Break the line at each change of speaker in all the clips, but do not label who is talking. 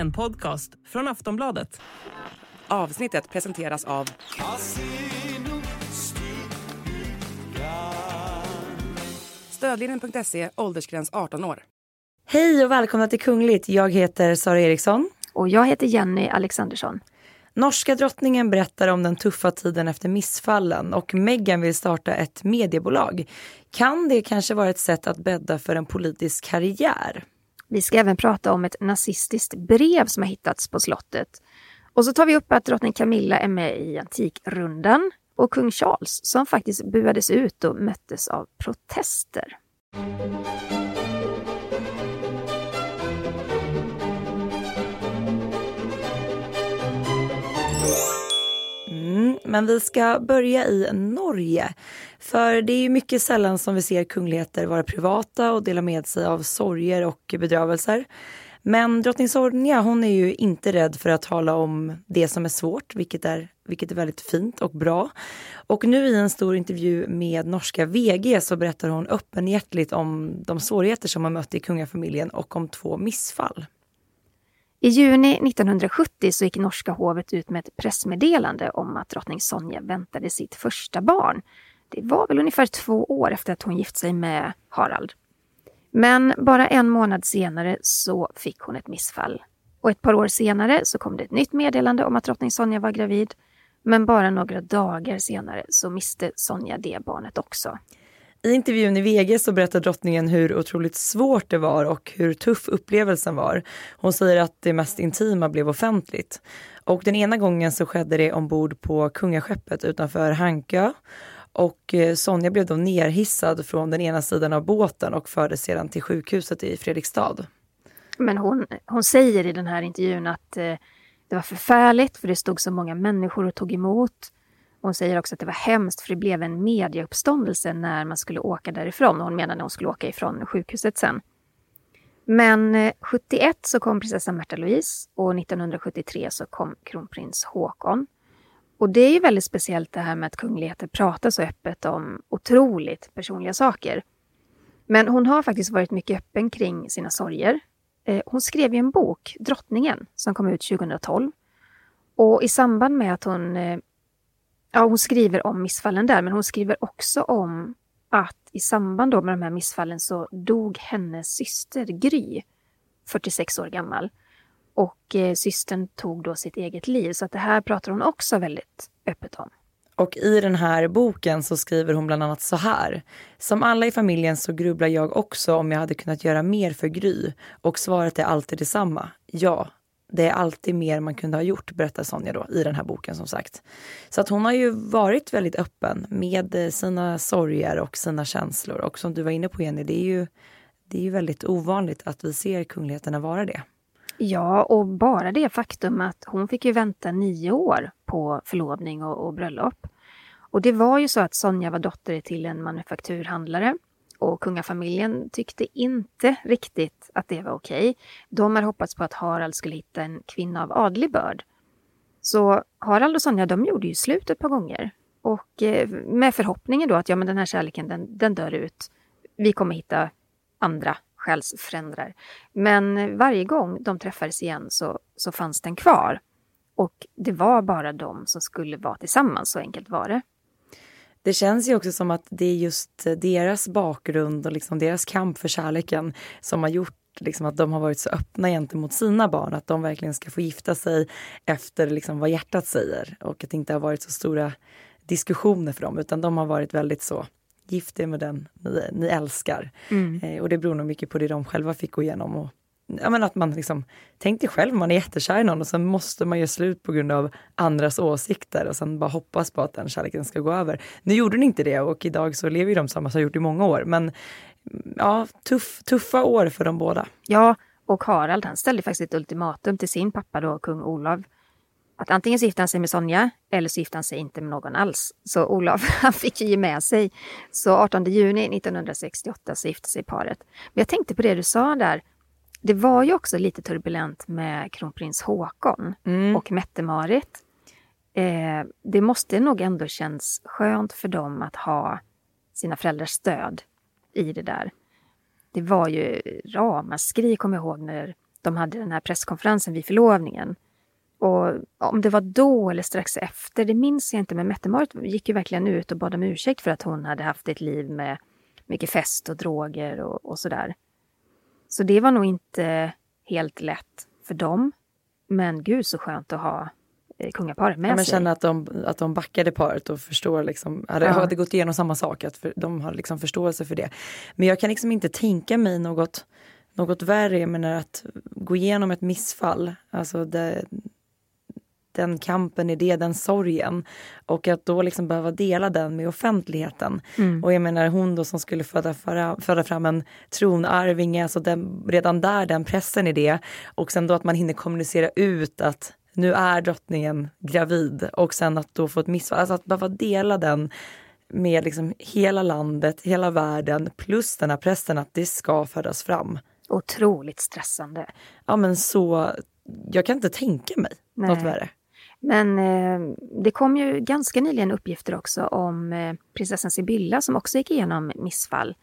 En podcast från Aftonbladet.
Avsnittet presenteras av... Stödlinjen.se, åldersgräns 18 år.
Hej och välkomna till Kungligt. Jag heter Sara Eriksson.
Och jag heter Jenny Alexandersson.
Norska drottningen berättar om den tuffa tiden efter missfallen och Meghan vill starta ett mediebolag. Kan det kanske vara ett sätt att bädda för en politisk karriär?
Vi ska även prata om ett nazistiskt brev som har hittats på slottet. Och så tar vi upp att drottning Camilla är med i Antikrundan och kung Charles som faktiskt buades ut och möttes av protester.
Men vi ska börja i Norge. För det är ju mycket sällan som vi ser kungligheter vara privata och dela med sig av sorger och bedrövelser. Men drottning Sonja hon är ju inte rädd för att tala om det som är svårt, vilket är, vilket är väldigt fint och bra. Och nu i en stor intervju med norska VG så berättar hon öppenhjärtligt om de svårigheter som hon mött i kungafamiljen och om två missfall.
I juni 1970 så gick norska hovet ut med ett pressmeddelande om att drottning Sonja väntade sitt första barn. Det var väl ungefär två år efter att hon gift sig med Harald. Men bara en månad senare så fick hon ett missfall. Och ett par år senare så kom det ett nytt meddelande om att drottning Sonja var gravid. Men bara några dagar senare så miste Sonja det barnet också.
I intervjun i VG så berättar drottningen hur otroligt svårt det var och hur tuff upplevelsen var. Hon säger att det mest intima blev offentligt. Och den ena gången så skedde det ombord på kungaskeppet utanför Hankö. Och eh, Sonja blev då nerhissad från den ena sidan av båten och fördes sedan till sjukhuset i Fredrikstad.
Men hon, hon säger i den här intervjun att eh, det var förfärligt för det stod så många människor och tog emot. Hon säger också att det var hemskt för det blev en mediauppståndelse när man skulle åka därifrån. Hon menar när hon skulle åka ifrån sjukhuset sen. Men eh, 71 så kom prinsessan Märta Louise och 1973 så kom kronprins Håkon. Och det är ju väldigt speciellt det här med att kungligheter pratar så öppet om otroligt personliga saker. Men hon har faktiskt varit mycket öppen kring sina sorger. Eh, hon skrev ju en bok, Drottningen, som kom ut 2012. Och i samband med att hon eh, Ja, hon skriver om missfallen där, men hon skriver också om att i samband då med de här missfallen så dog hennes syster Gry, 46 år gammal. Och eh, systern tog då sitt eget liv, så att det här pratar hon också väldigt öppet om.
Och i den här boken så skriver hon bland annat så här. Som alla i familjen så grubblar jag också om jag hade kunnat göra mer för Gry. Och svaret är alltid detsamma. Ja, det är alltid mer man kunde ha gjort, berättar Sonja då i den här boken som sagt. Så att hon har ju varit väldigt öppen med eh, sina sorger och sina känslor. Och som du var inne på Jenny, det är ju, det är ju väldigt ovanligt att vi ser kungligheterna vara det.
Ja, och bara det faktum att hon fick ju vänta nio år på förlovning och, och bröllop. Och det var ju så att Sonja var dotter till en manufakturhandlare och kungafamiljen tyckte inte riktigt att det var okej. De hade hoppats på att Harald skulle hitta en kvinna av adlig börd. Så Harald och Sonja de gjorde ju slut ett par gånger. Och eh, med förhoppningen då att ja, men den här kärleken den, den dör ut. Vi kommer hitta andra själsfränder. Men varje gång de träffades igen så, så fanns den kvar. Och det var bara de som skulle vara tillsammans, så enkelt var det.
Det känns ju också som att det är just deras bakgrund och liksom deras kamp för kärleken som har gjort liksom att de har varit så öppna gentemot sina barn, att de verkligen ska få gifta sig efter liksom vad hjärtat säger och att det inte har varit så stora diskussioner för dem utan de har varit väldigt så gift er med den ni, ni älskar. Mm. Eh, och det beror nog mycket på det de själva fick gå igenom och ja, men att man liksom, tänk dig själv, man är jättekär i någon och sen måste man göra slut på grund av andras åsikter och sen bara hoppas på att den kärleken ska gå över. Nu gjorde den inte det och idag så lever ju de tillsammans och har gjort i många år. Men ja, tuff, tuffa år för de båda.
Ja, och Harald han ställde faktiskt ett ultimatum till sin pappa då, kung Olav. Att antingen så gifte han sig med Sonja eller så gifte han sig inte med någon alls. Så Olav han fick ju ge med sig. Så 18 juni 1968 så gifte sig paret. Men jag tänkte på det du sa där det var ju också lite turbulent med kronprins Håkon mm. och Mette-Marit. Eh, det måste nog ändå känns skönt för dem att ha sina föräldrars stöd i det där. Det var ju ramaskri, kommer jag ihåg, när de hade den här presskonferensen vid förlovningen. Och om det var då eller strax efter, det minns jag inte, men Mette-Marit gick ju verkligen ut och bad om ursäkt för att hon hade haft ett liv med mycket fest och droger och, och sådär. Så det var nog inte helt lätt för dem. Men gud så skönt att ha eh, kungaparet med
ja, men
sig.
känna att de, att de backade paret och förstår liksom, hade,
Ja.
hade gått igenom samma sak, att för, de har liksom förståelse för det. Men jag kan liksom inte tänka mig något, något värre, jag menar att gå igenom ett missfall, alltså det, den kampen i det, den sorgen. Och att då liksom behöva dela den med offentligheten.
Mm.
Och jag menar hon då som skulle föda, föra, föda fram en tronarvinge, alltså den, redan där den pressen i det. Och sen då att man hinner kommunicera ut att nu är drottningen gravid och sen att då få ett missfall, alltså att behöva dela den med liksom hela landet, hela världen plus den här pressen att det ska födas fram.
Otroligt stressande.
Ja men så, jag kan inte tänka mig
Nej.
något värre.
Men eh, det kom ju ganska nyligen uppgifter också om eh, prinsessan Sibylla som också gick igenom missfall.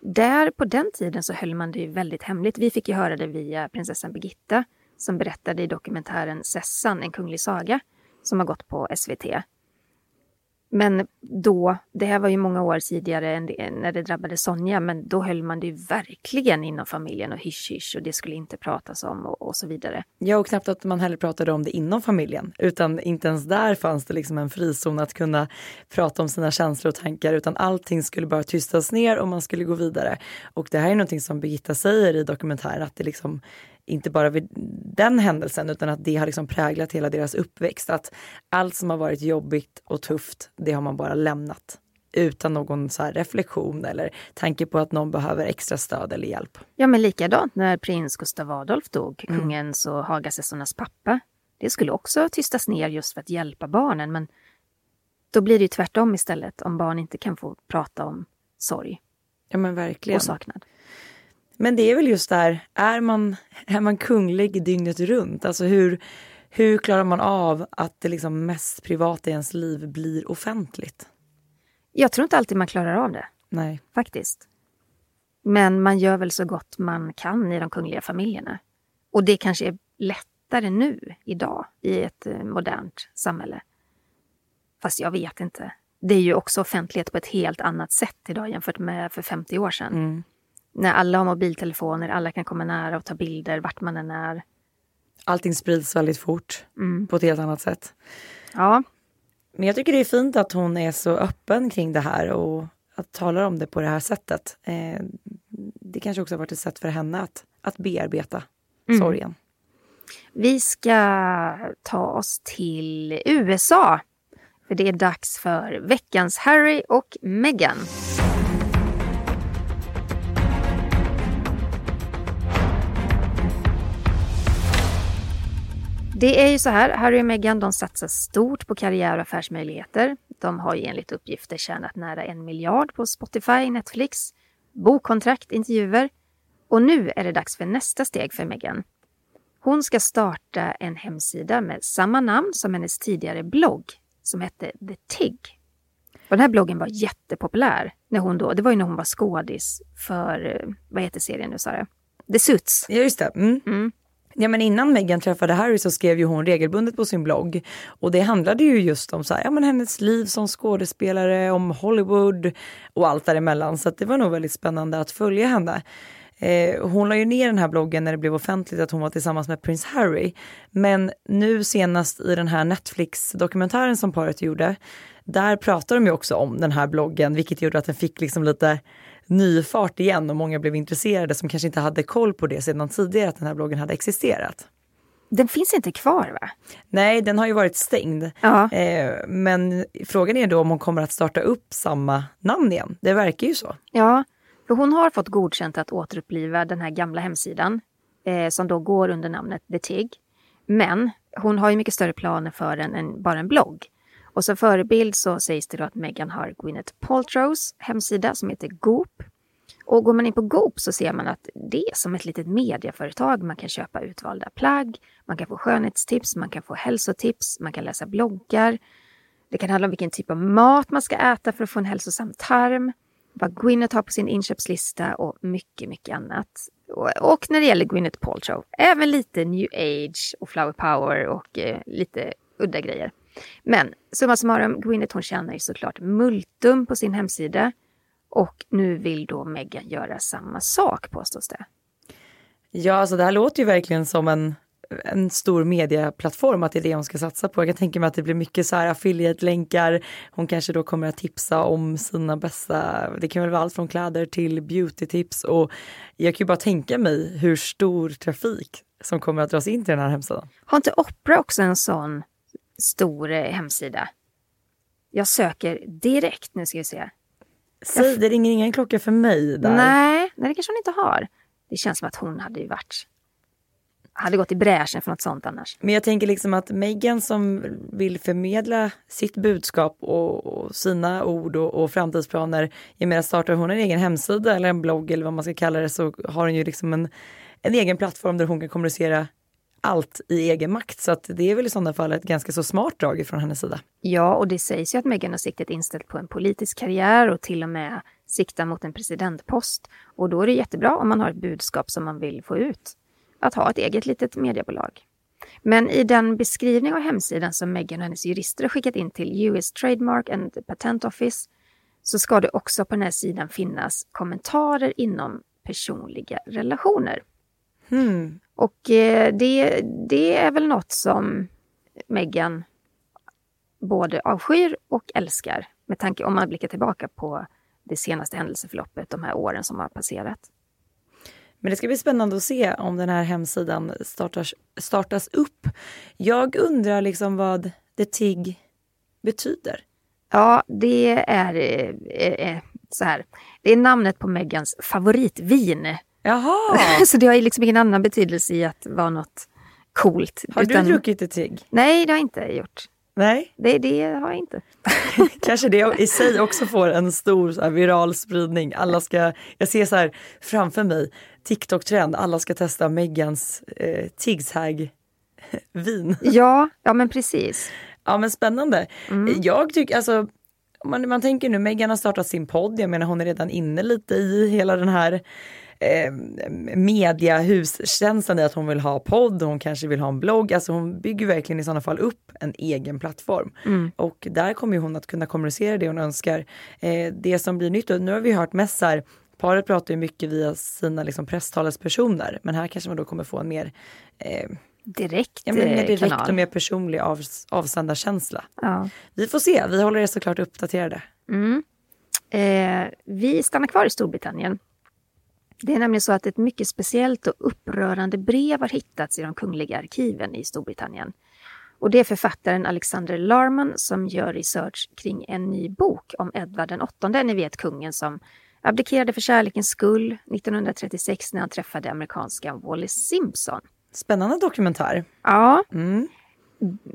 Där på den tiden så höll man det ju väldigt hemligt. Vi fick ju höra det via prinsessan Birgitta som berättade i dokumentären Sessan, en kunglig saga, som har gått på SVT. Men då, det här var ju många år tidigare än det, när det drabbade Sonja, men då höll man det ju verkligen inom familjen och hysch hysch och det skulle inte pratas om och, och så vidare.
Ja, och knappt att man heller pratade om det inom familjen. Utan inte ens där fanns det liksom en frizon att kunna prata om sina känslor och tankar. Utan allting skulle bara tystas ner och man skulle gå vidare. Och det här är någonting som Birgitta säger i dokumentären, att det liksom inte bara vid den händelsen utan att det har liksom präglat hela deras uppväxt. Att allt som har varit jobbigt och tufft, det har man bara lämnat. Utan någon så här reflektion eller tanke på att någon behöver extra stöd eller hjälp.
Ja, men likadant när prins Gustav Adolf dog,
Mm.
kungens och Hagasessornas pappa. Det skulle också tystas ner just för att hjälpa barnen, men då blir det ju tvärtom istället om barn inte kan få prata om sorg
Ja men verkligen.
och saknad.
Men det är väl just där, är man, är man kunglig dygnet runt? Alltså hur, hur klarar man av att det liksom mest privata i ens liv blir offentligt?
Jag tror inte alltid man klarar av det,
Nej.
faktiskt. Men man gör väl så gott man kan i de kungliga familjerna. Och det kanske är lättare nu, idag, i ett eh, modernt samhälle. Fast jag vet inte. Det är ju också offentlighet på ett helt annat sätt idag jämfört med för 50 år sedan.
Mm.
När alla har mobiltelefoner, alla kan komma nära och ta bilder vart man än är.
Allting sprids väldigt fort
Mm.
på ett helt annat sätt.
Ja,
Men jag tycker det är fint att hon är så öppen kring det här och att tala om det på det här sättet. Eh, det kanske också har varit ett sätt för henne att, att bearbeta
Mm.
sorgen.
vi ska ta oss till USA. För det är dags för veckans Harry och Meghan. Det är ju så här, Harry och Meghan de satsar stort på karriär och affärsmöjligheter. De har ju enligt uppgifter tjänat nära en miljard på Spotify, Netflix, bokkontrakt, intervjuer. Och nu är det dags för nästa steg för Meghan. Hon ska starta en hemsida med samma namn som hennes tidigare blogg som hette The Tig. Och den här bloggen var jättepopulär. När hon då, det var ju när hon var skådis för, eh, vad heter serien nu sa det? The Suits.
Ja just det. Mm.
Mm.
Ja, men innan Meghan träffade Harry så skrev ju hon regelbundet på sin blogg. Och det handlade ju just om så här, ja, men hennes liv som skådespelare, om Hollywood och allt däremellan. Så att det var nog väldigt spännande att följa henne. Eh, hon la ju ner den här bloggen när det blev offentligt att hon var tillsammans med prins Harry. Men nu senast i den här Netflix-dokumentären som paret gjorde, där pratar de ju också om den här bloggen, vilket gjorde att den fick liksom lite ny fart igen och många blev intresserade som kanske inte hade koll på det sedan tidigare att den här bloggen hade existerat.
Den finns inte kvar va?
Nej, den har ju varit stängd.
Ja.
Eh, men frågan är då om hon kommer att starta upp samma namn igen. Det verkar ju så.
Ja, för hon har fått godkänt att återuppliva den här gamla hemsidan eh, som då går under namnet The Tig. Men hon har ju mycket större planer för den än bara en blogg. Och som förebild så sägs det då att Meghan har Gwyneth Paltrows hemsida som heter Goop. Och går man in på Goop så ser man att det är som ett litet mediaföretag. Man kan köpa utvalda plagg, man kan få skönhetstips, man kan få hälsotips, man kan läsa bloggar. Det kan handla om vilken typ av mat man ska äta för att få en hälsosam tarm. vad Gwyneth har på sin inköpslista och mycket, mycket annat. Och, och när det gäller Gwyneth Paltrow, även lite new age och flower power och eh, lite udda grejer. Men summa summarum, Gwyneth hon tjänar ju såklart multum på sin hemsida och nu vill då Meghan göra samma sak påstås det.
Ja, alltså det här låter ju verkligen som en, en stor medieplattform, att det är det hon ska satsa på. Jag kan tänka mig att det blir mycket så här affiliate-länkar. Hon kanske då kommer att tipsa om sina bästa, det kan väl vara allt från kläder till beauty-tips och jag kan ju bara tänka mig hur stor trafik som kommer att dras in till den här hemsidan.
Har inte Opera också en sån stor eh, hemsida? Jag söker direkt, nu ska vi se.
Säg, det ringer ingen klocka för mig där.
Nej, nej, det kanske hon inte har. Det känns som att hon hade ju varit hade gått i bräschen för något sånt annars.
Men jag tänker liksom att Meghan som vill förmedla sitt budskap och, och sina ord och, och framtidsplaner. Jag menar startar hon en egen hemsida eller en blogg eller vad man ska kalla det så har hon ju liksom en, en egen plattform där hon kan kommunicera allt i egen makt. Så det är väl i sådana fall ett ganska så smart drag från hennes sida.
Ja, och det sägs ju att Meghan har siktet inställt på en politisk karriär och till och med siktar mot en presidentpost. Och då är det jättebra om man har ett budskap som man vill få ut. Att ha ett eget litet mediebolag. Men i den beskrivning av hemsidan som Meghan och hennes jurister har skickat in till US Trademark and Patent Office så ska det också på den här sidan finnas kommentarer inom personliga relationer.
Hmm.
Och eh, det, det är väl något som Meghan både avskyr och älskar med tanke om man blickar tillbaka på det senaste händelseförloppet de här åren som har passerat.
Men det ska bli spännande att se om den här hemsidan startas, startas upp. Jag undrar liksom vad The TIG betyder.
Ja, det är eh, eh, så här. Det är namnet på Megans favoritvin.
Jaha!
så det har liksom ingen annan betydelse i att vara något coolt.
Har
utan...
du druckit The TIG?
Nej, det har jag inte gjort.
Nej.
Det, det har jag inte.
Kanske det i sig också får en stor så här, viral spridning. Alla ska, jag ser så här framför mig, TikTok-trend, alla ska testa Megans eh, Tigshag vin.
Ja, ja men precis.
Ja men spännande. Mm. Jag tycker alltså, man, man tänker nu, Megan har startat sin podd, jag menar hon är redan inne lite i hela den här eh, mediahuskänslan i att hon vill ha podd, hon kanske vill ha en blogg. Alltså hon bygger verkligen i sådana fall upp en egen plattform.
Mm.
Och där kommer hon att kunna kommunicera det hon önskar. Eh, det som blir nytt, och nu har vi hört mest så här, paret pratar ju mycket via sina liksom, presstalespersoner, men här kanske man då kommer få en mer eh,
direkt,
ja, men mer direkt
kanal.
och mer personlig av, avsändarkänsla.
Ja.
Vi får se, vi håller er såklart uppdaterade.
Mm. Eh, vi stannar kvar i Storbritannien. Det är nämligen så att ett mycket speciellt och upprörande brev har hittats i de kungliga arkiven i Storbritannien. Och det är författaren Alexander Larman som gör research kring en ny bok om Edvard den åttonde, ni vet kungen som abdikerade för kärlekens skull 1936 när han träffade amerikanska Wallis Simpson.
Spännande dokumentär.
Ja,
Mm.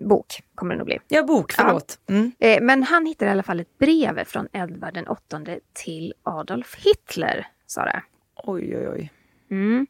bok kommer det nog bli.
Ja, bok, förlåt. Mm.
Eh, Men han hittar i alla fall ett brev från Edvard den åttonde till Adolf Hitler, Sara.
Oj, oj, oj.
Mm.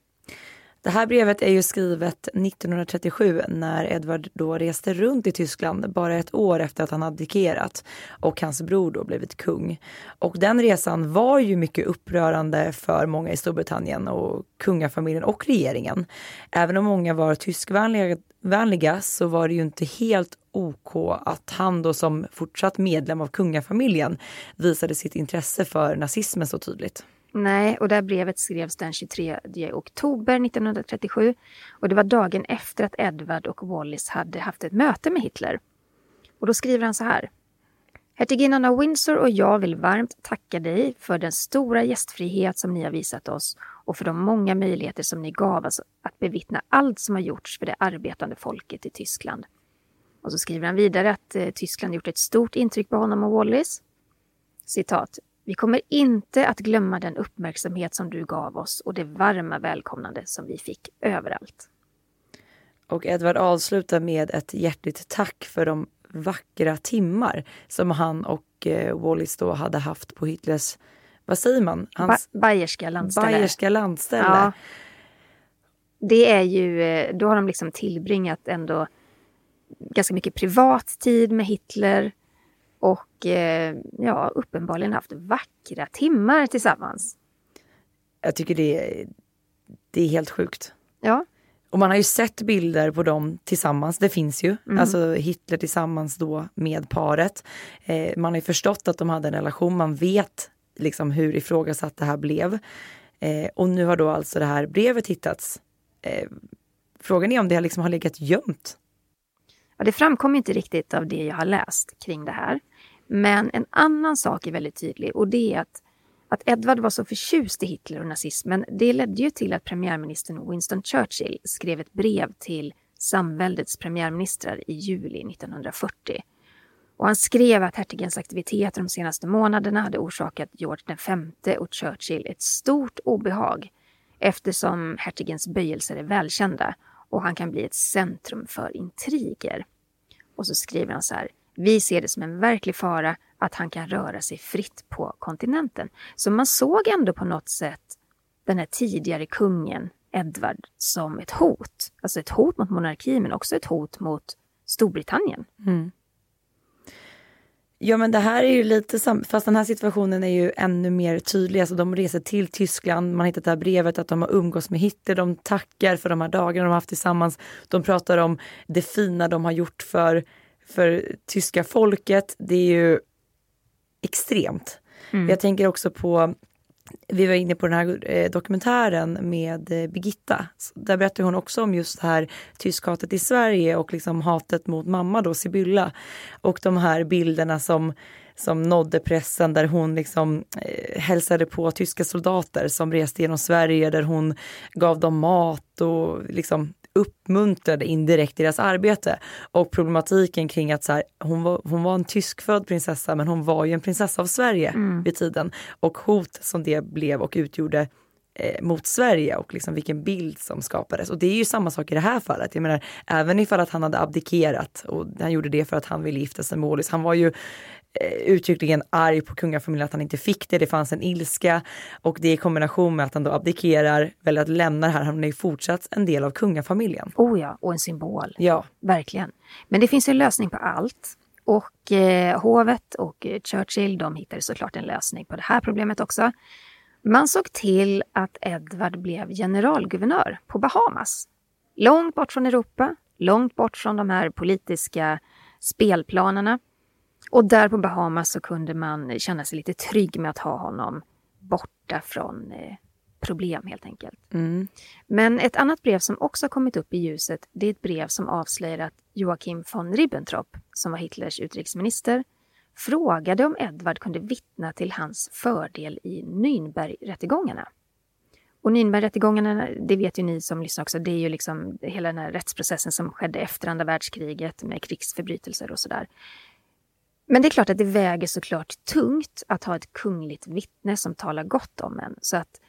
Det här brevet är ju skrivet 1937 när Edvard då reste runt i Tyskland bara ett år efter att han abdikerat och hans bror då blivit kung. Och den resan var ju mycket upprörande för många i Storbritannien och kungafamiljen och regeringen. Även om många var tyskvänliga vänliga, så var det ju inte helt OK att han då som fortsatt medlem av kungafamiljen visade sitt intresse för nazismen så tydligt.
Nej, och det här brevet skrevs den 23 oktober 1937 och det var dagen efter att Edward och Wallis hade haft ett möte med Hitler. Och då skriver han så här. Hertiginnan av Windsor och jag vill varmt tacka dig för den stora gästfrihet som ni har visat oss och för de många möjligheter som ni gav oss att bevittna allt som har gjorts för det arbetande folket i Tyskland. Och så skriver han vidare att eh, Tyskland gjort ett stort intryck på honom och Wallis. Citat. Vi kommer inte att glömma den uppmärksamhet som du gav oss och det varma välkomnande som vi fick överallt.
Och Edward avslutar med ett hjärtligt tack för de vackra timmar som han och eh, Wallis då hade haft på Hitlers, vad säger man? Hans
Ba- Bayerska landställe.
bayerska landställe.
Ja. Det är ju, eh, då har de liksom tillbringat ändå ganska mycket privat tid med Hitler. Och eh, ja, uppenbarligen haft vackra timmar tillsammans.
Jag tycker det är, det är helt sjukt.
Ja.
Och man har ju sett bilder på dem tillsammans, det finns ju. Mm. Alltså Hitler tillsammans då med paret. Eh, man har ju förstått att de hade en relation, man vet liksom hur ifrågasatt det här blev. Eh, och nu har då alltså det här brevet hittats. Eh, frågan är om det liksom har legat gömt.
Ja, det framkommer inte riktigt av det jag har läst kring det här. Men en annan sak är väldigt tydlig och det är att, att Edward var så förtjust i Hitler och nazismen. Det ledde ju till att premiärministern Winston Churchill skrev ett brev till samväldets premiärministrar i juli 1940. Och han skrev att hertigens aktiviteter de senaste månaderna hade orsakat George V och Churchill ett stort obehag eftersom hertigens böjelser är välkända och han kan bli ett centrum för intriger. Och så skriver han så här. Vi ser det som en verklig fara att han kan röra sig fritt på kontinenten. Så man såg ändå på något sätt den här tidigare kungen, Edvard som ett hot. Alltså ett hot mot monarkin men också ett hot mot Storbritannien. Mm.
Ja men det här är ju lite sam fast den här situationen är ju ännu mer tydlig. Alltså de reser till Tyskland, man har hittat det här brevet att de har umgås med Hitler, de tackar för de här dagarna de har haft tillsammans. De pratar om det fina de har gjort för, för tyska folket. Det är ju extremt. Mm. Jag tänker också på vi var inne på den här eh, dokumentären med eh, Birgitta. Där berättar hon också om just det här tyskhatet i Sverige och liksom hatet mot mamma då, Sibylla. Och de här bilderna som, som nådde pressen där hon liksom eh, hälsade på tyska soldater som reste genom Sverige där hon gav dem mat och liksom uppmuntrade indirekt deras arbete. Och problematiken kring att så här, hon, var, hon var en tyskfödd prinsessa men hon var ju en prinsessa av Sverige mm. vid tiden. Och hot som det blev och utgjorde eh, mot Sverige och liksom vilken bild som skapades. Och det är ju samma sak i det här fallet. Jag menar, även ifall att han hade abdikerat och han gjorde det för att han ville gifta sig med Wallis. Han var ju uttryckligen arg på kungafamiljen att han inte fick det. Det fanns en ilska och det i kombination med att han då abdikerar, väljer att lämna det här. Han är ju fortsatt en del av kungafamiljen.
Oh ja, och en symbol.
Ja.
Verkligen. Men det finns en lösning på allt. Och eh, hovet och eh, Churchill, de hittade såklart en lösning på det här problemet också. Man såg till att Edward blev generalguvernör på Bahamas. Långt bort från Europa, långt bort från de här politiska spelplanerna. Och där på Bahamas så kunde man känna sig lite trygg med att ha honom borta från eh, problem helt enkelt. Mm. Men ett annat brev som också kommit upp i ljuset, det är ett brev som avslöjar att Joachim von Ribbentrop, som var Hitlers utrikesminister, frågade om Edvard kunde vittna till hans fördel i Nürnbergrättegångarna. Och Nürnbergrättegångarna, det vet ju ni som lyssnar också, det är ju liksom hela den här rättsprocessen som skedde efter andra världskriget med krigsförbrytelser och sådär. Men det är klart att det väger såklart tungt att ha ett kungligt vittne som talar gott om en. Så att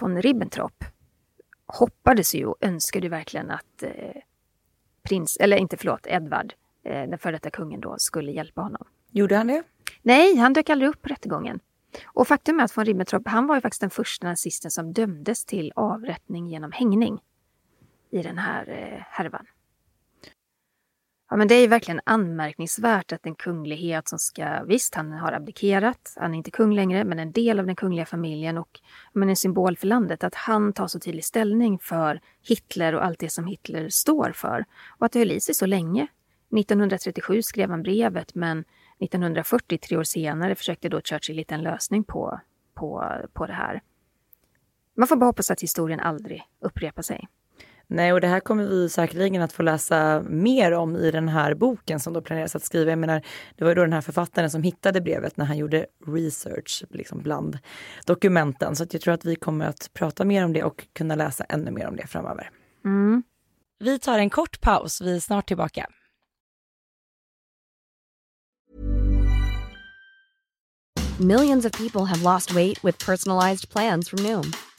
von Ribbentrop hoppades ju och önskade verkligen att eh, prins, eller inte förlåt, Edvard, eh, den före detta kungen då, skulle hjälpa honom.
Gjorde han det?
Nej, han dök aldrig upp på rättegången. Och faktum är att von Ribbentrop, han var ju faktiskt den första nazisten som dömdes till avrättning genom hängning i den här eh, härvan. Ja, men det är verkligen anmärkningsvärt att en kunglighet som ska, visst han har abdikerat, han är inte kung längre, men en del av den kungliga familjen och men en symbol för landet, att han tar så tydlig ställning för Hitler och allt det som Hitler står för. Och att det höll i sig så länge. 1937 skrev han brevet, men 1940, tre år senare, försökte då Churchill hitta en lösning på, på, på det här. Man får bara hoppas att historien aldrig upprepar sig.
Nej, och det här kommer vi säkerligen att få läsa mer om i den här boken som då planeras att skriva. Jag menar, det var då den här författaren som hittade brevet när han gjorde research liksom bland dokumenten. Så jag tror att vi kommer att prata mer om det och kunna läsa ännu mer om det framöver.
Mm.
Vi tar en kort paus, vi är snart tillbaka.
Millions of people have lost weight with personalized plans from Noom.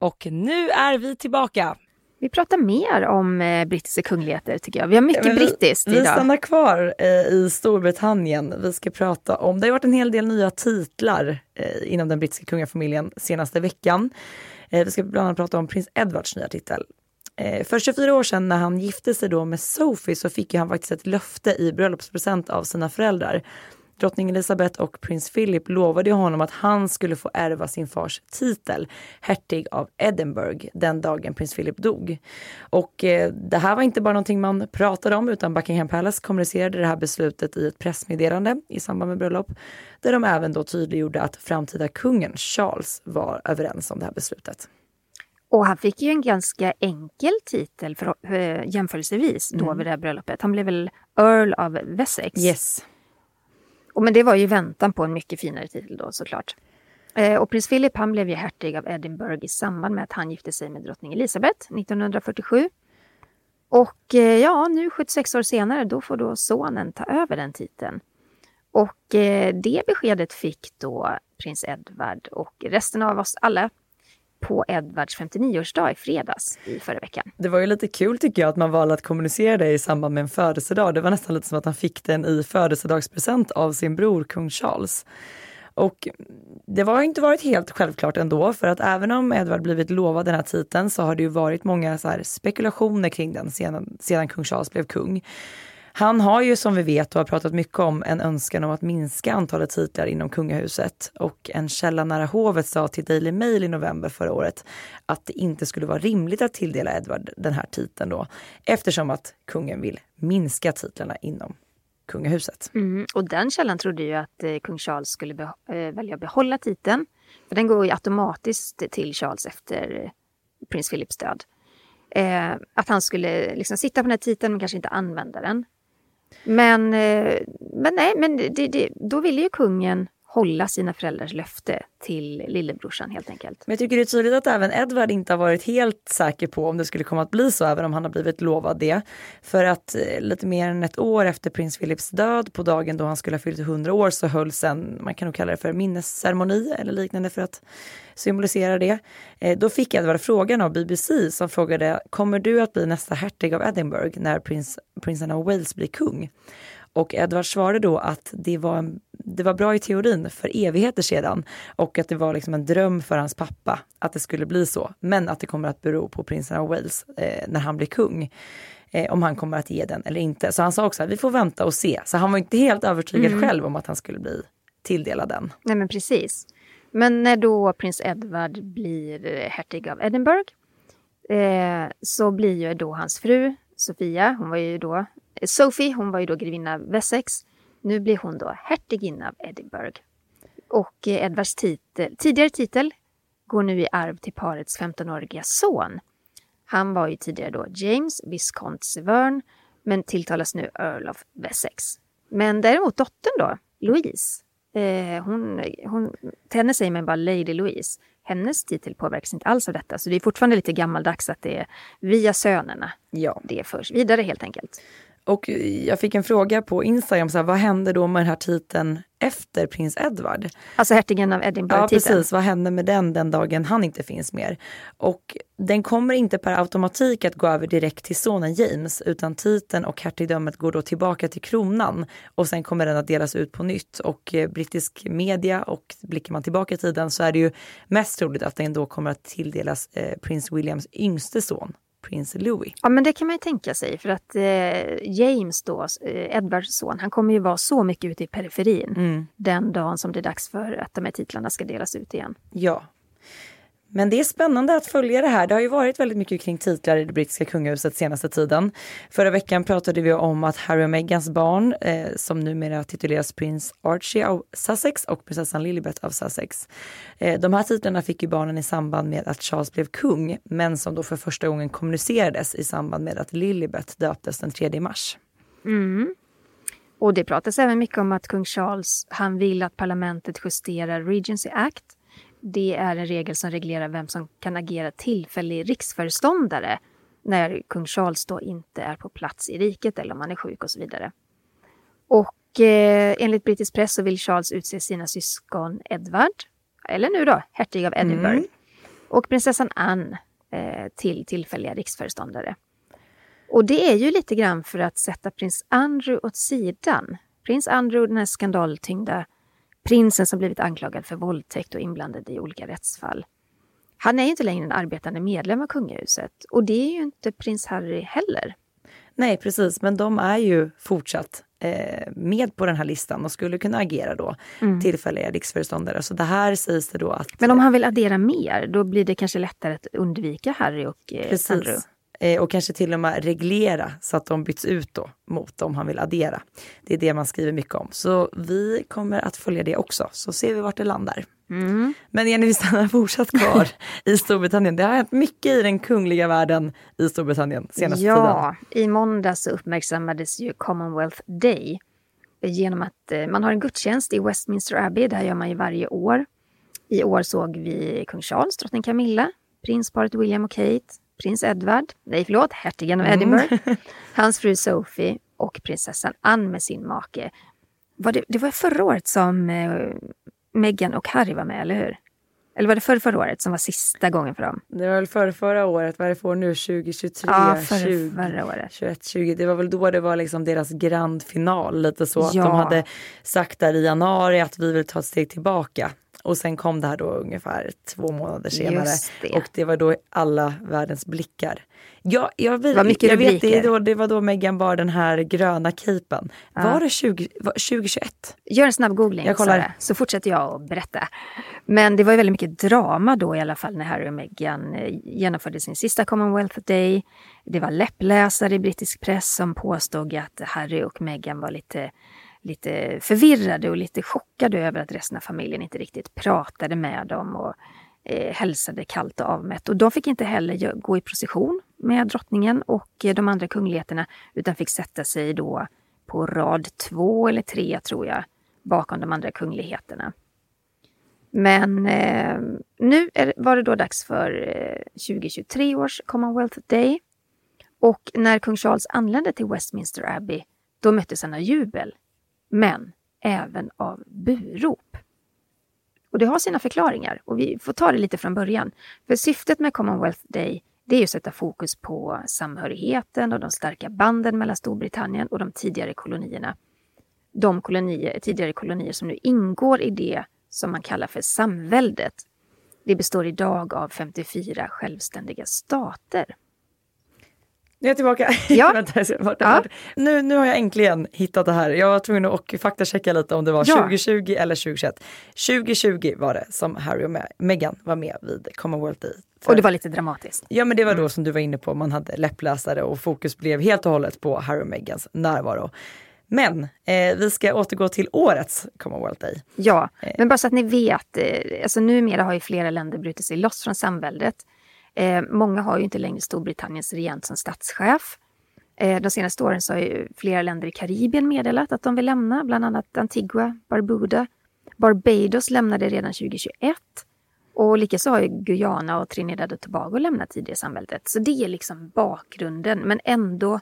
Och nu är vi tillbaka.
Vi pratar mer om eh, brittiska kungligheter tycker jag. Vi har mycket
Men vi,
brittiskt
Vi
idag.
stannar kvar eh, i Storbritannien. Vi ska prata om, det har varit en hel del nya titlar eh, inom den brittiska kungafamiljen senaste veckan. Eh, vi ska bland annat prata om prins Edwards nya titel. Eh, för 24 år sedan när han gifte sig då med Sophie så fick ju han faktiskt ett löfte i bröllopspresent av sina föräldrar. Drottning Elizabeth och prins Philip lovade honom att han skulle få ärva sin fars titel, hertig av Edinburgh, den dagen prins Philip dog. Och eh, det här var inte bara någonting man pratade om utan Buckingham Palace kommunicerade det här beslutet i ett pressmeddelande i samband med bröllop, där de även då tydliggjorde att framtida kungen Charles var överens om det här beslutet.
Och han fick ju en ganska enkel titel för, eh, jämförelsevis då vid det här bröllopet. Han blev väl Earl of Wessex.
Yes.
Och, men det var ju väntan på en mycket finare titel då såklart. Eh, och prins Philip han blev ju hertig av Edinburgh i samband med att han gifte sig med drottning Elizabeth 1947. Och eh, ja, nu 76 år senare, då får då sonen ta över den titeln. Och eh, det beskedet fick då prins Edward och resten av oss alla på Edvards 59-årsdag i fredags i förra veckan.
Det var ju lite kul tycker jag att man valde att kommunicera det i samband med en födelsedag. Det var nästan lite som att han fick den i födelsedagspresent av sin bror kung Charles. Och det har inte varit helt självklart ändå för att även om Edvard blivit lovad den här titeln så har det ju varit många så här spekulationer kring den sedan, sedan kung Charles blev kung. Han har ju som vi vet och har pratat mycket om en önskan om att minska antalet titlar inom kungahuset och en källa nära hovet sa till Daily Mail i november förra året att det inte skulle vara rimligt att tilldela Edward den här titeln då eftersom att kungen vill minska titlarna inom kungahuset.
Mm, och den källan trodde ju att eh, kung Charles skulle be- eh, välja att behålla titeln. För den går ju automatiskt till Charles efter eh, prins Philips död. Eh, att han skulle liksom sitta på den här titeln men kanske inte använda den. Men, eh, men nej, men det, det, då ville ju kungen hålla sina föräldrars löfte till lillebrorsan helt enkelt.
Men jag tycker det är tydligt att även Edward inte har varit helt säker på om det skulle komma att bli så, även om han har blivit lovad det. För att eh, lite mer än ett år efter prins Philips död, på dagen då han skulle ha fyllt 100 år, så hölls en, man kan nog kalla det för minnesceremoni eller liknande för att symbolisera det. Eh, då fick Edward frågan av BBC som frågade, kommer du att bli nästa hertig av Edinburgh när prins, prinsen av Wales blir kung? Och Edward svarade då att det var, en, det var bra i teorin för evigheter sedan och att det var liksom en dröm för hans pappa att det skulle bli så. Men att det kommer att bero på prinsen av Wales eh, när han blir kung. Eh, om han kommer att ge den eller inte. Så han sa också att vi får vänta och se. Så han var inte helt övertygad själv om att han skulle bli tilldelad den.
Nej men precis. Men när då prins Edward blir hertig av Edinburgh eh, så blir ju då hans fru Sofia, hon var ju då Sophie, hon var ju då grevinna av Wessex. Nu blir hon då hertiginna av Edinburgh. Och eh, Edwards titel, tidigare titel går nu i arv till parets 15-åriga son. Han var ju tidigare då James, Viscount Severn, men tilltalas nu Earl of Wessex. Men däremot dottern då, Louise, eh, hon, hon, till henne säger man bara Lady Louise. Hennes titel påverkas inte alls av detta, så det är fortfarande lite gammaldags att det är via sönerna
Ja.
det förs vidare helt enkelt.
Och jag fick en fråga på Instagram, så här, vad hände då med den här titeln efter prins Edward?
Alltså hertigen av Edinburgh
Ja
titeln.
precis, vad hände med den den dagen han inte finns mer? Och den kommer inte per automatik att gå över direkt till sonen James utan titeln och hertigdömet går då tillbaka till kronan och sen kommer den att delas ut på nytt och eh, brittisk media och blickar man tillbaka i tiden så är det ju mest troligt att den då kommer att tilldelas eh, prins Williams yngste son, prins Louis.
Ja, men det kan man ju tänka sig för att eh, James då, eh, Edwards son, han kommer ju vara så mycket ute i periferin
Mm.
den dagen som det är dags för att de här titlarna ska delas ut igen.
Ja. Men det är spännande att följa det här. Det har ju varit väldigt mycket kring titlar i det brittiska kungahuset senaste tiden. Förra veckan pratade vi om att Harry och Meghans barn, eh, som numera tituleras prins Archie av Sussex och prinsessan Lilibet av Sussex. Eh, de här titlarna fick ju barnen i samband med att Charles blev kung, men som då för första gången kommunicerades i samband med att Lilibet döptes den 3 mars. Mm.
Och det pratas även mycket om att kung Charles, han vill att parlamentet justerar Regency Act. Det är en regel som reglerar vem som kan agera tillfällig riksföreståndare när kung Charles då inte är på plats i riket eller om han är sjuk och så vidare. Och eh, enligt brittisk press så vill Charles utse sina syskon Edward, eller nu då hertig av Edinburgh,
Mm.
och prinsessan Anne eh, till tillfälliga riksföreståndare. Och det är ju lite grann för att sätta prins Andrew åt sidan. Prins Andrew, den här skandaltyngda prinsen som blivit anklagad för våldtäkt och inblandad i olika rättsfall. Han är ju inte längre en arbetande medlem av kungahuset och det är ju inte prins Harry heller.
Nej, precis. Men de är ju fortsatt eh, med på den här listan och skulle kunna agera då tillfälliga riksföreståndare. Så det här sägs det då att...
Men om han vill addera mer, då blir det kanske lättare att undvika Harry och eh.
Precis. Eh, och kanske till och med reglera så att de byts ut då mot om han vill addera. Det är det man skriver mycket om. Så vi kommer att följa det också, så ser vi vart det landar.
Mm.
Men Jenny, vi stannar fortsatt kvar i Storbritannien. Det har hänt mycket i den kungliga världen i Storbritannien senaste tiden.
Ja, i måndags så uppmärksammades ju Commonwealth Day genom att eh, man har en gudstjänst i Westminster Abbey. Det här gör man ju varje år. I år såg vi kung Charles, drottning Camilla, prinsparet William och Kate, prins Edward, nej förlåt, hertigen av Edinburgh, hans fru Sophie och prinsessan Anne med sin make. Var det, det var förra året som eh, Meghan och Harry var med, eller hur? Eller var det förra, förra året som var sista gången för dem?
Det var väl förra, förra året, vad är det för nu? 2023,
Ja, förra,
20,
förra året.
21, 20. Det var väl då det var liksom deras grand final lite så. Att
Ja.
de hade sagt där i januari att vi vill ta ett steg tillbaka. Och sen kom det här då ungefär två månader senare.
Det.
Och det var då alla världens blickar. Ja, jag, vet-
var mycket
jag vet, det, då, det var då Meghan bar den här gröna capen. Var det 20, var, 2021?
Gör en snabb googling,
Jag kollar.
Sara, så fortsätter jag att berätta. Men det var ju väldigt mycket drama då i alla fall när Harry och Meghan eh, genomförde sin sista Commonwealth Day. Det var läppläsare i brittisk press som påstod att Harry och Meghan var lite, lite förvirrade och lite chockade över att resten av familjen inte riktigt pratade med dem och eh, hälsade kallt och avmätt. Och de fick inte heller gå i procession med drottningen och eh, de andra kungligheterna utan fick sätta sig då på rad två eller tre, tror jag, bakom de andra kungligheterna. Men eh, nu är, var det då dags för eh, 2023 års Commonwealth Day. Och när kung Charles anlände till Westminster Abbey, då möttes han av jubel. Men även av burop. Och det har sina förklaringar och vi får ta det lite från början. För syftet med Commonwealth Day det är ju att sätta fokus på samhörigheten och de starka banden mellan Storbritannien och de tidigare kolonierna. De kolonier, tidigare kolonier som nu ingår i det som man kallar för samväldet. Det består idag av 54 självständiga stater.
Nu är jag tillbaka.
Ja.
Vänta,
Ja.
nu, nu har jag äntligen hittat det här. Jag var tvungen att faktachecka lite om det var
Ja.
2020 eller 2021. 2020 var det som Harry och Me- Meghan var med vid Commonwealth Day. För-
Och det var lite dramatiskt.
Ja men det var då som du var inne på, man hade läppläsare och fokus blev helt och hållet på Harry och Meghans närvaro. Men eh, vi ska återgå till årets Commonwealth Day.
Ja, men bara så att ni vet, eh, alltså numera har ju flera länder brutit sig loss från samväldet. Eh, många har ju inte längre Storbritanniens regent som statschef. Eh, de senaste åren så har ju flera länder i Karibien meddelat att de vill lämna, bland annat Antigua, Barbuda. Barbados lämnade redan 2021. Och likaså har ju Guyana och Trinidad och Tobago lämnat tidigare samhället. Så det är liksom bakgrunden, men ändå,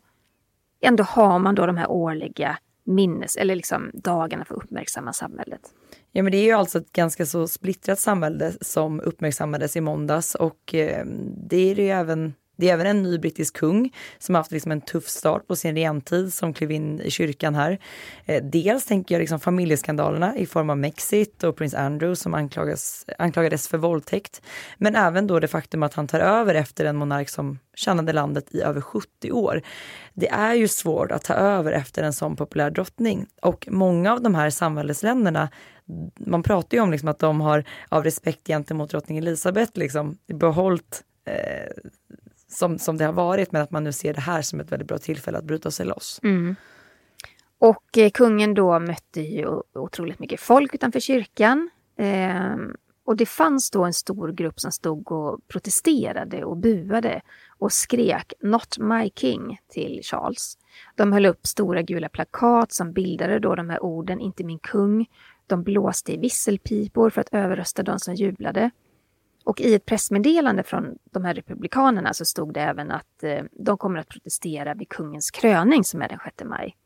ändå har man då de här årliga minnes eller liksom dagarna för att uppmärksamma samhället.
Ja men det är ju alltså ett ganska så splittrat samhälle som uppmärksammades i måndags och eh, det är det ju även det är även en ny brittisk kung som haft liksom en tuff start på sin regentid som klev in i kyrkan här. Eh, dels tänker jag liksom familjeskandalerna i form av Mexit och prins Andrew som anklagas, anklagades för våldtäkt. Men även då det faktum att han tar över efter en monark som tjänade landet i över 70 år. Det är ju svårt att ta över efter en sån populär drottning och många av de här samhällesländerna man pratar ju om liksom att de har av respekt gentemot drottning Elisabeth liksom behållit eh, som, som det har varit men att man nu ser det här som ett väldigt bra tillfälle att bryta sig loss. Mm.
Och eh, kungen då mötte ju otroligt mycket folk utanför kyrkan. Eh, och det fanns då en stor grupp som stod och protesterade och buade och skrek “Not my king” till Charles. De höll upp stora gula plakat som bildade då de här orden “Inte min kung”. De blåste i visselpipor för att överrösta de som jublade. Och i ett pressmeddelande från de här republikanerna så stod det även att eh, de kommer att protestera vid kungens kröning som är den 6 maj.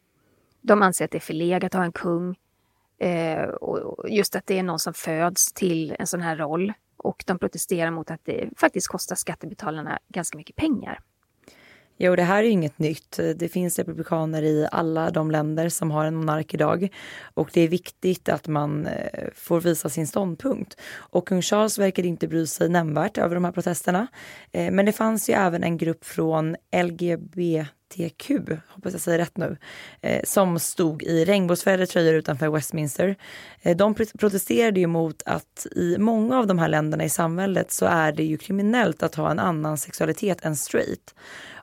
De anser att det är förlegat att ha en kung. Eh, och just att det är någon som föds till en sån här roll. Och de protesterar mot att det faktiskt kostar skattebetalarna ganska mycket pengar.
Jo, det här är inget nytt. Det finns republikaner i alla de länder som har en monark idag. Och det är viktigt att man eh, får visa sin ståndpunkt. Och kung Charles verkade inte bry sig nämnvärt över de här protesterna. Eh, men det fanns ju även en grupp från LGBTQ, hoppas jag säger rätt nu, eh, som stod i regnbågsfärgade tröjor utanför Westminster. Eh, de protesterade ju mot att i många av de här länderna i samhället så är det ju kriminellt att ha en annan sexualitet än straight.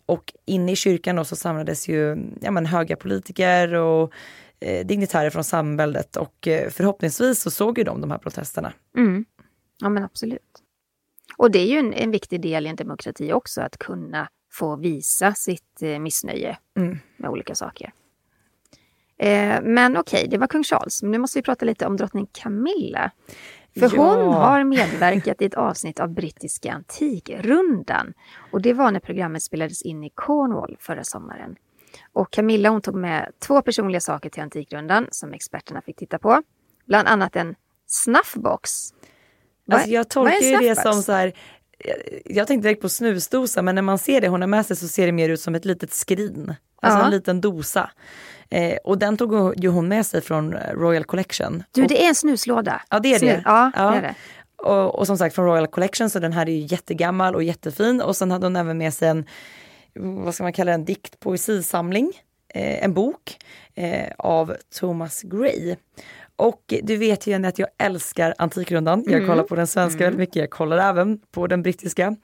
Och inne i kyrkan då så samlades ju ja, men, höga politiker och eh, dignitärer från samhället och eh, förhoppningsvis så såg ju de de här protesterna.
Mm. Ja men absolut. Och det är ju en, en, viktig del i en demokrati också, att kunna få visa sitt eh, missnöje mm. med olika saker. Eh, men okej, okay, det var kung Charles. Men nu måste vi prata lite om drottning Camilla. För ja. hon har medverkat i ett avsnitt av brittiska Antikrundan. Och det var när programmet spelades in i Cornwall förra sommaren. Och Camilla hon tog med två personliga saker till Antikrundan som experterna fick titta på. Bland annat en snuffbox.
Alltså jag tolkar ju det som så här, jag tänkte direkt på snusdosa men när man ser det hon har med sig så ser det mer ut som ett litet skrin. Alltså ja. en liten dosa. Eh, och den tog ju hon med sig från Royal Collection.
Du, det är en snuslåda.
Ja, det är det.
Ja, ja. det, är det.
Och, och, som sagt från Royal Collection, så den här är ju jättegammal och jättefin. Och sen hade hon även med sig en, vad ska man kalla det, en dikt poesisamling. Eh, en bok eh, av Thomas Gray. Och du vet ju att jag älskar Antikrundan. Jag mm. kollar på den svenska mm. väldigt mycket, jag kollar även på den brittiska.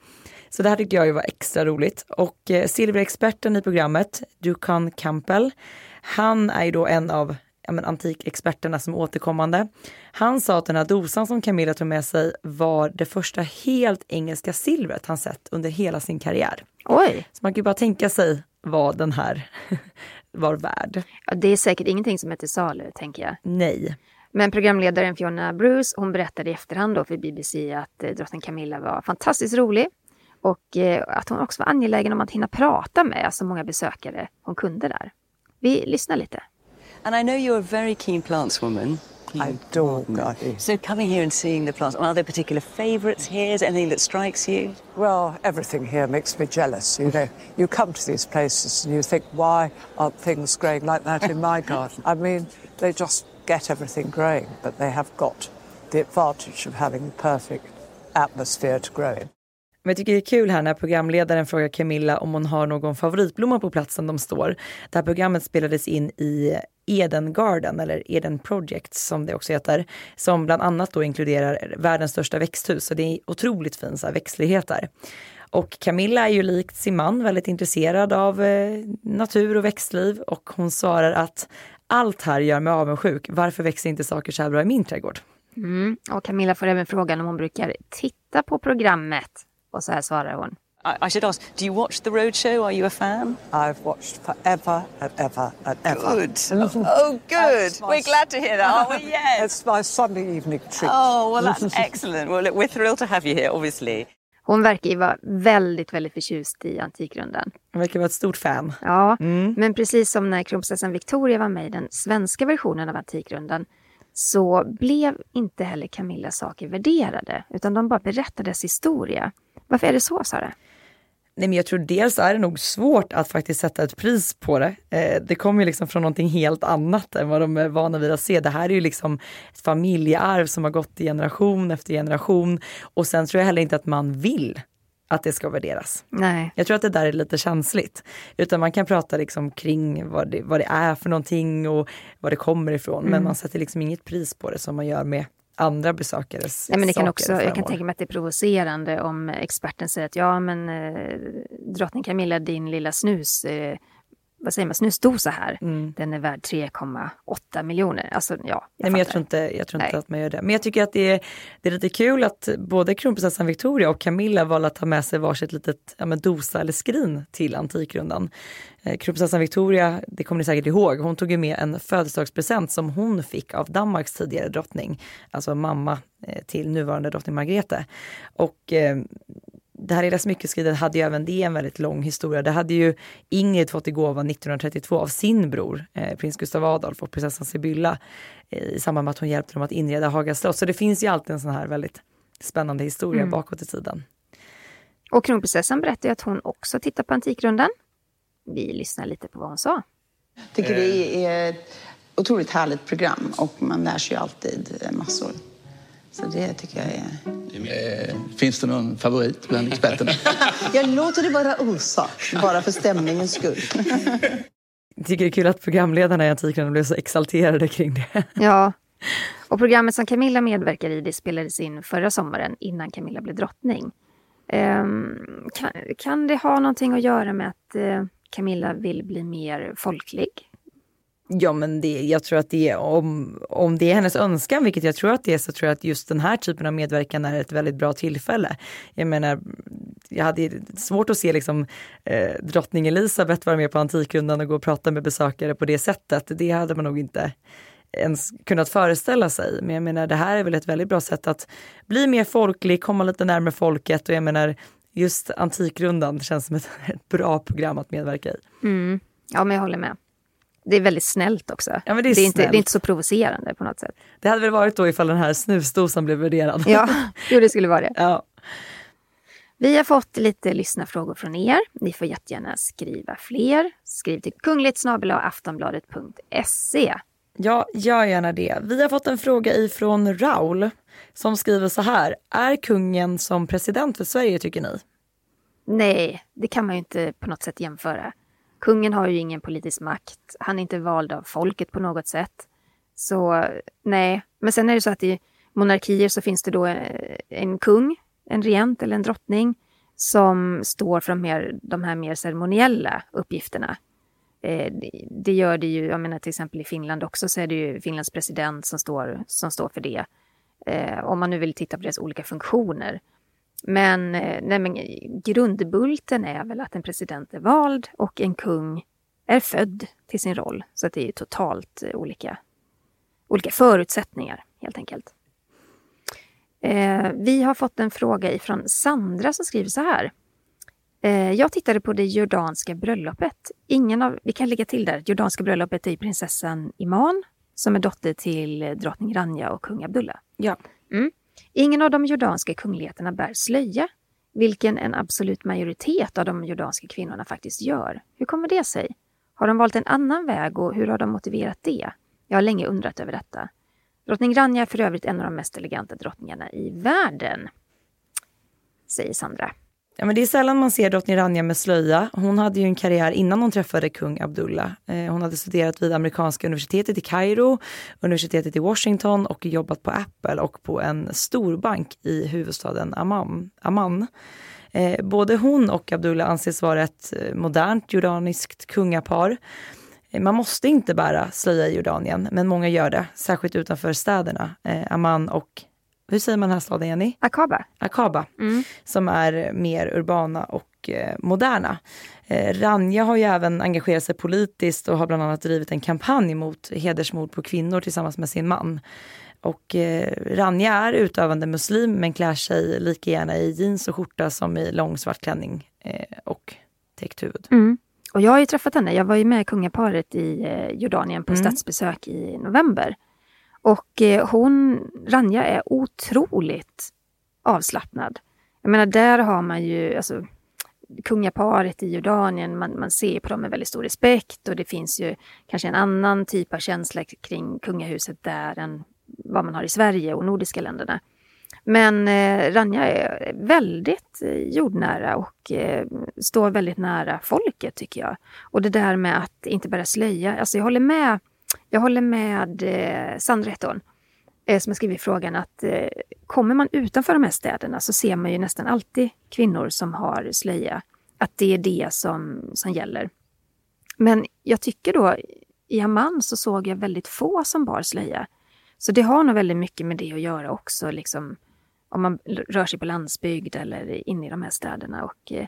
Så det här tyckte jag ju var extra roligt. Och eh, silverexperten i programmet, Dukan Campbell, han är ju då en av ja, men, antikexperterna som är återkommande. Han sa att den här dosan som Camilla tog med sig var det första helt engelska silvret han sett under hela sin karriär.
Oj!
Så man kan ju bara tänka sig vad den här var värd.
Ja, det är säkert ingenting som är till salu, tänker jag.
Nej.
Men programledaren Fiona Bruce, hon berättade i efterhand då för BBC att eh, drottning Camilla var fantastiskt rolig och eh, att hon också var angelägen om att hinna prata med så många besökare hon kunde där. Vi lyssnar lite.
And I know you're a very keen plants woman.
I adore gardening.
So coming here and seeing the plants, are there particular favourites here? Is anything that strikes you?
Well, everything here makes me jealous. You know, you come to these places and you think, why aren't things growing like that in my garden? I mean, they just get everything growing, but they have got the advantage of having the perfect atmosphere to grow in.
Men jag tycker det är kul här när programledaren frågar Camilla om hon har någon favoritblomma på platsen de står. Det här programmet spelades in i Eden Garden, eller Eden Project som det också heter, som bland annat då inkluderar världens största växthus. Så det är otroligt fin så här, växtlighet där. Och Camilla är ju likt sin man väldigt intresserad av eh, natur och växtliv och hon svarar att allt här gör mig avundsjuk. Varför växer inte saker så här bra i min trädgård?
Mm. Och Camilla får även frågan om hon brukar titta på programmet. Och så här svarar hon.
I, should ask, do you watch The Roadshow? Are you a fan?
I've watched forever and ever and ever.
Good. oh, good. We're glad to hear that, aren't we? Yes.
It's my Sunday evening treat.
Oh, well that's excellent. Well, look, we're thrilled to have you here, obviously.
Hon verkar ju vara väldigt, väldigt förtjust i Antikrundan.
Hon verkar vara ett stort fan.
Ja, mm. men precis som när kronprinsessan Victoria var med i den svenska versionen av Antikrundan så blev inte heller Camillas saker värderade, utan de bara berättades historia. Varför är det så, Sara?
Nej, men jag tror dels är det nog svårt att faktiskt sätta ett pris på det. Eh, det kommer ju liksom från någonting helt annat än vad de är vana vid att se. Det här är ju liksom ett familjearv som har gått i generation efter generation. Och sen tror jag heller inte att man vill att det ska värderas.
Nej.
Jag tror att det där är lite känsligt. Utan man kan prata liksom kring vad det, vad det är för någonting och var det kommer ifrån. Mm. Men man sätter liksom inget pris på det som man gör med andra besökares
ja, men det kan också, Jag kan tänka mig att det är provocerande om experten säger att ja men eh, drottning Camilla, din lilla snus, eh, vad säger man, snusdosa här, mm. den är värd 3,8 miljoner. Alltså ja, jag
Nej, men jag tror inte, jag tror inte att man gör det. Men jag tycker att det är, det är lite kul att både kronprinsessan Victoria och Camilla valde att ta med sig varsitt litet ja, men dosa eller skrin till Antikrundan. Eh, kronprinsessan Victoria, det kommer ni säkert ihåg, hon tog ju med en födelsedagspresent som hon fick av Danmarks tidigare drottning, alltså mamma eh, till nuvarande drottning Margrethe. Och eh, det här lilla smyckeskridet hade ju även det en väldigt lång historia. Det hade ju Ingrid fått i gåva 1932 av sin bror, eh, prins Gustav Adolf och prinsessan Sibylla eh, i samband med att hon hjälpte dem att inreda Haga slott. Så det finns ju alltid en sån här väldigt spännande historia
Mm.
bakåt i tiden.
Och kronprinsessan berättade att hon också tittar på Antikrundan. Vi lyssnar lite på vad hon sa.
tycker det är ett otroligt härligt program och man lär sig ju alltid eh, massor. Så det tycker jag är...
Eh, finns det någon favorit bland experterna?
Jag låter det vara osagt, bara för stämningens skull.
Jag tycker det är kul att programledarna i Antikrundan blev så exalterade kring det.
Ja. Och programmet som Camilla medverkar i det spelades in förra sommaren innan Camilla blev drottning. Ehm, kan, kan det ha någonting att göra med att eh, Camilla vill bli mer folklig?
Ja men det, jag tror att det är, om, om det är hennes önskan, vilket jag tror att det är, så tror jag att just den här typen av medverkan är ett väldigt bra tillfälle. Jag menar, jag hade svårt att se liksom eh, drottning Elisabeth vara med på Antikrundan och gå och prata med besökare på det sättet. Det hade man nog inte ens kunnat föreställa sig. Men jag menar, det här är väl ett väldigt bra sätt att bli mer folklig, komma lite närmare folket och jag menar, just Antikrundan känns som ett, ett bra program att medverka i.
Mm. Ja, men jag håller med. Det är väldigt snällt också.
Ja, det är
inte,
snällt.
det är inte så provocerande på något sätt.
Det hade väl varit då ifall den här snusdosan blev värderad.
Ja, jo, det skulle vara det.
ja.
Vi har fått lite lyssnarfrågor från er. Ni får jättegärna skriva fler. Skriv till kungligt aftonbladet.se.
Ja, gör gärna det. Vi har fått en fråga ifrån Raul som skriver så här. Är kungen som president för Sverige tycker ni?
Nej, det kan man ju inte på något sätt jämföra. Kungen har ju ingen politisk makt. Han är inte vald av folket på något sätt. Så nej, men sen är det så att i monarkier så finns det då eh, en kung, en regent eller en drottning som står för de, mer, de här mer ceremoniella uppgifterna. Eh, det- det gör det ju, jag menar till exempel i Finland också så är det ju Finlands president som står, som står för det. Eh, om man nu vill titta på deras olika funktioner. Men, eh, nej, men grundbulten är väl att en president är vald och en kung är född till sin roll. Så att det är totalt eh, olika, olika förutsättningar helt enkelt. Eh, vi har fått en fråga ifrån Sandra som skriver så här. Eh, jag tittade på det jordanska bröllopet. Ingen av, vi kan lägga till där, jordanska bröllopet är prinsessan Iman som är dotter till drottning Rania och kung Abdullah.
Ja.
Mm. Ingen av de jordanska kungligheterna bär slöja, vilken en absolut majoritet av de jordanska kvinnorna faktiskt gör. Hur kommer det sig? Har de valt en annan väg och hur har de motiverat det? Jag har länge undrat över detta. Drottning Rania är för övrigt en av de mest eleganta drottningarna i världen. Säger Sandra.
Ja, men det är sällan man ser drottning Rania med slöja. Hon hade ju en karriär innan hon träffade kung Abdullah. Eh, hon hade studerat vid amerikanska universitetet i Kairo, universitetet i Washington och jobbat på Apple och på en storbank i huvudstaden Amman. Amman. Eh, både hon och Abdullah anses vara ett eh, modernt jordaniskt kungapar. Man måste inte bära slöja i Jordanien, men många gör det, särskilt utanför städerna. Amman och, hur säger man den här staden Jenny?
Akaba.
Akaba, som är mer urbana och eh, moderna. Eh, Ranja har ju även engagerat sig politiskt och har bland annat drivit en kampanj mot hedersmord på kvinnor tillsammans med sin man. Och eh, Ranja är utövande muslim men klär sig lika gärna i jeans och skjorta som i lång svart klänning eh, och täckt huvud.
Mm. Och jag har ju träffat henne. Jag var ju med kungaparet i Jordanien på
Mm.
statsbesök i november. Och eh, hon, Ranja, är otroligt avslappnad. Jag menar, där har man ju, alltså, kungaparet i Jordanien, man, man ser på dem med väldigt stor respekt och det finns ju kanske en annan typ av känsla kring kungahuset där än vad man har i Sverige och nordiska länderna. Men eh, Ranja är väldigt eh, jordnära och eh, står väldigt nära folket tycker jag. Och det där med att inte bara slöja, alltså jag håller med, jag håller med eh, Sandra heter eh, som har skrivit frågan att eh, kommer man utanför de här städerna så ser man ju nästan alltid kvinnor som har slöja. Att det är det som, som gäller. Men jag tycker då, i Amman så såg jag väldigt få som bar slöja. Så det har nog väldigt mycket med det att göra också, liksom, om man rör sig på landsbygd eller inne i de här städerna. Och, eh,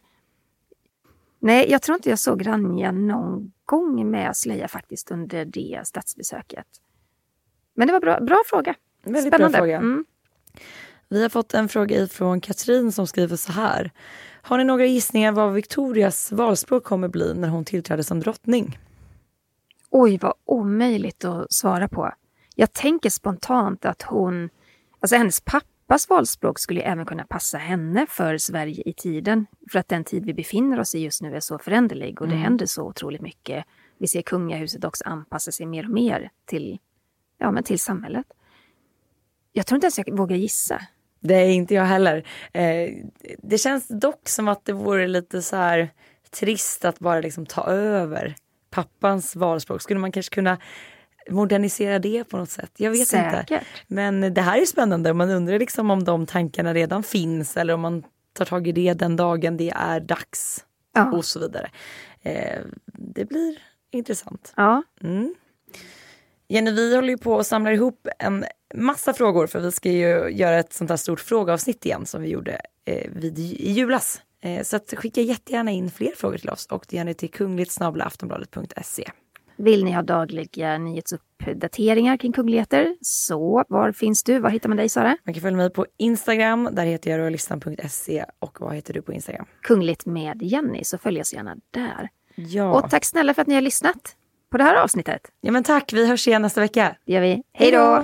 nej, jag tror inte jag såg Ranja någon gång med slöja faktiskt under det statsbesöket. Men det var bra, bra fråga.
Väldigt
Spännande.
bra fråga.
Mm.
Vi har fått en fråga från Katrin som skriver så här. Har ni några gissningar vad Victorias valspråk kommer bli när hon tillträder som drottning?
Oj, vad omöjligt att svara på. Jag tänker spontant att hon, alltså hennes pappas valspråk skulle även kunna passa henne för Sverige i tiden. För att den tid vi befinner oss i just nu är så föränderlig och det
Mm.
händer så otroligt mycket. Vi ser kungahuset också anpassa sig mer och mer till, ja, men till samhället. Jag tror inte ens jag vågar gissa.
Det är inte jag heller. Eh, det känns dock som att det vore lite så här trist att bara liksom ta över pappans valspråk. Skulle man kanske kunna modernisera det på något sätt? Jag vet inte.
Säkert.
Men det här är spännande. Man undrar liksom om de tankarna redan finns eller om man tar tag i det den dagen det är dags
Ja.
och så vidare. Eh, det blir intressant.
Ja.
Mm. Jenny, vi håller ju på och samlar ihop en massa frågor för vi ska ju göra ett sånt här stort frågeavsnitt igen som vi gjorde eh, vid, i julas. Eh, så skicka jättegärna in fler frågor till oss och det gör ni till kungligt.aftonbladet.se.
Vill ni ha dagliga nyhetsuppdateringar kring kungligheter? Så var finns du? Var hittar man dig Sara?
Man kan följa mig på Instagram, där heter jag royalistan.se och vad heter du på Instagram?
Kungligt med Jenny, så följ oss gärna där.
Ja.
Och tack snälla för att ni har lyssnat på det här avsnittet.
ja men tack, vi hörs igen nästa vecka.
Det gör vi. Hej då!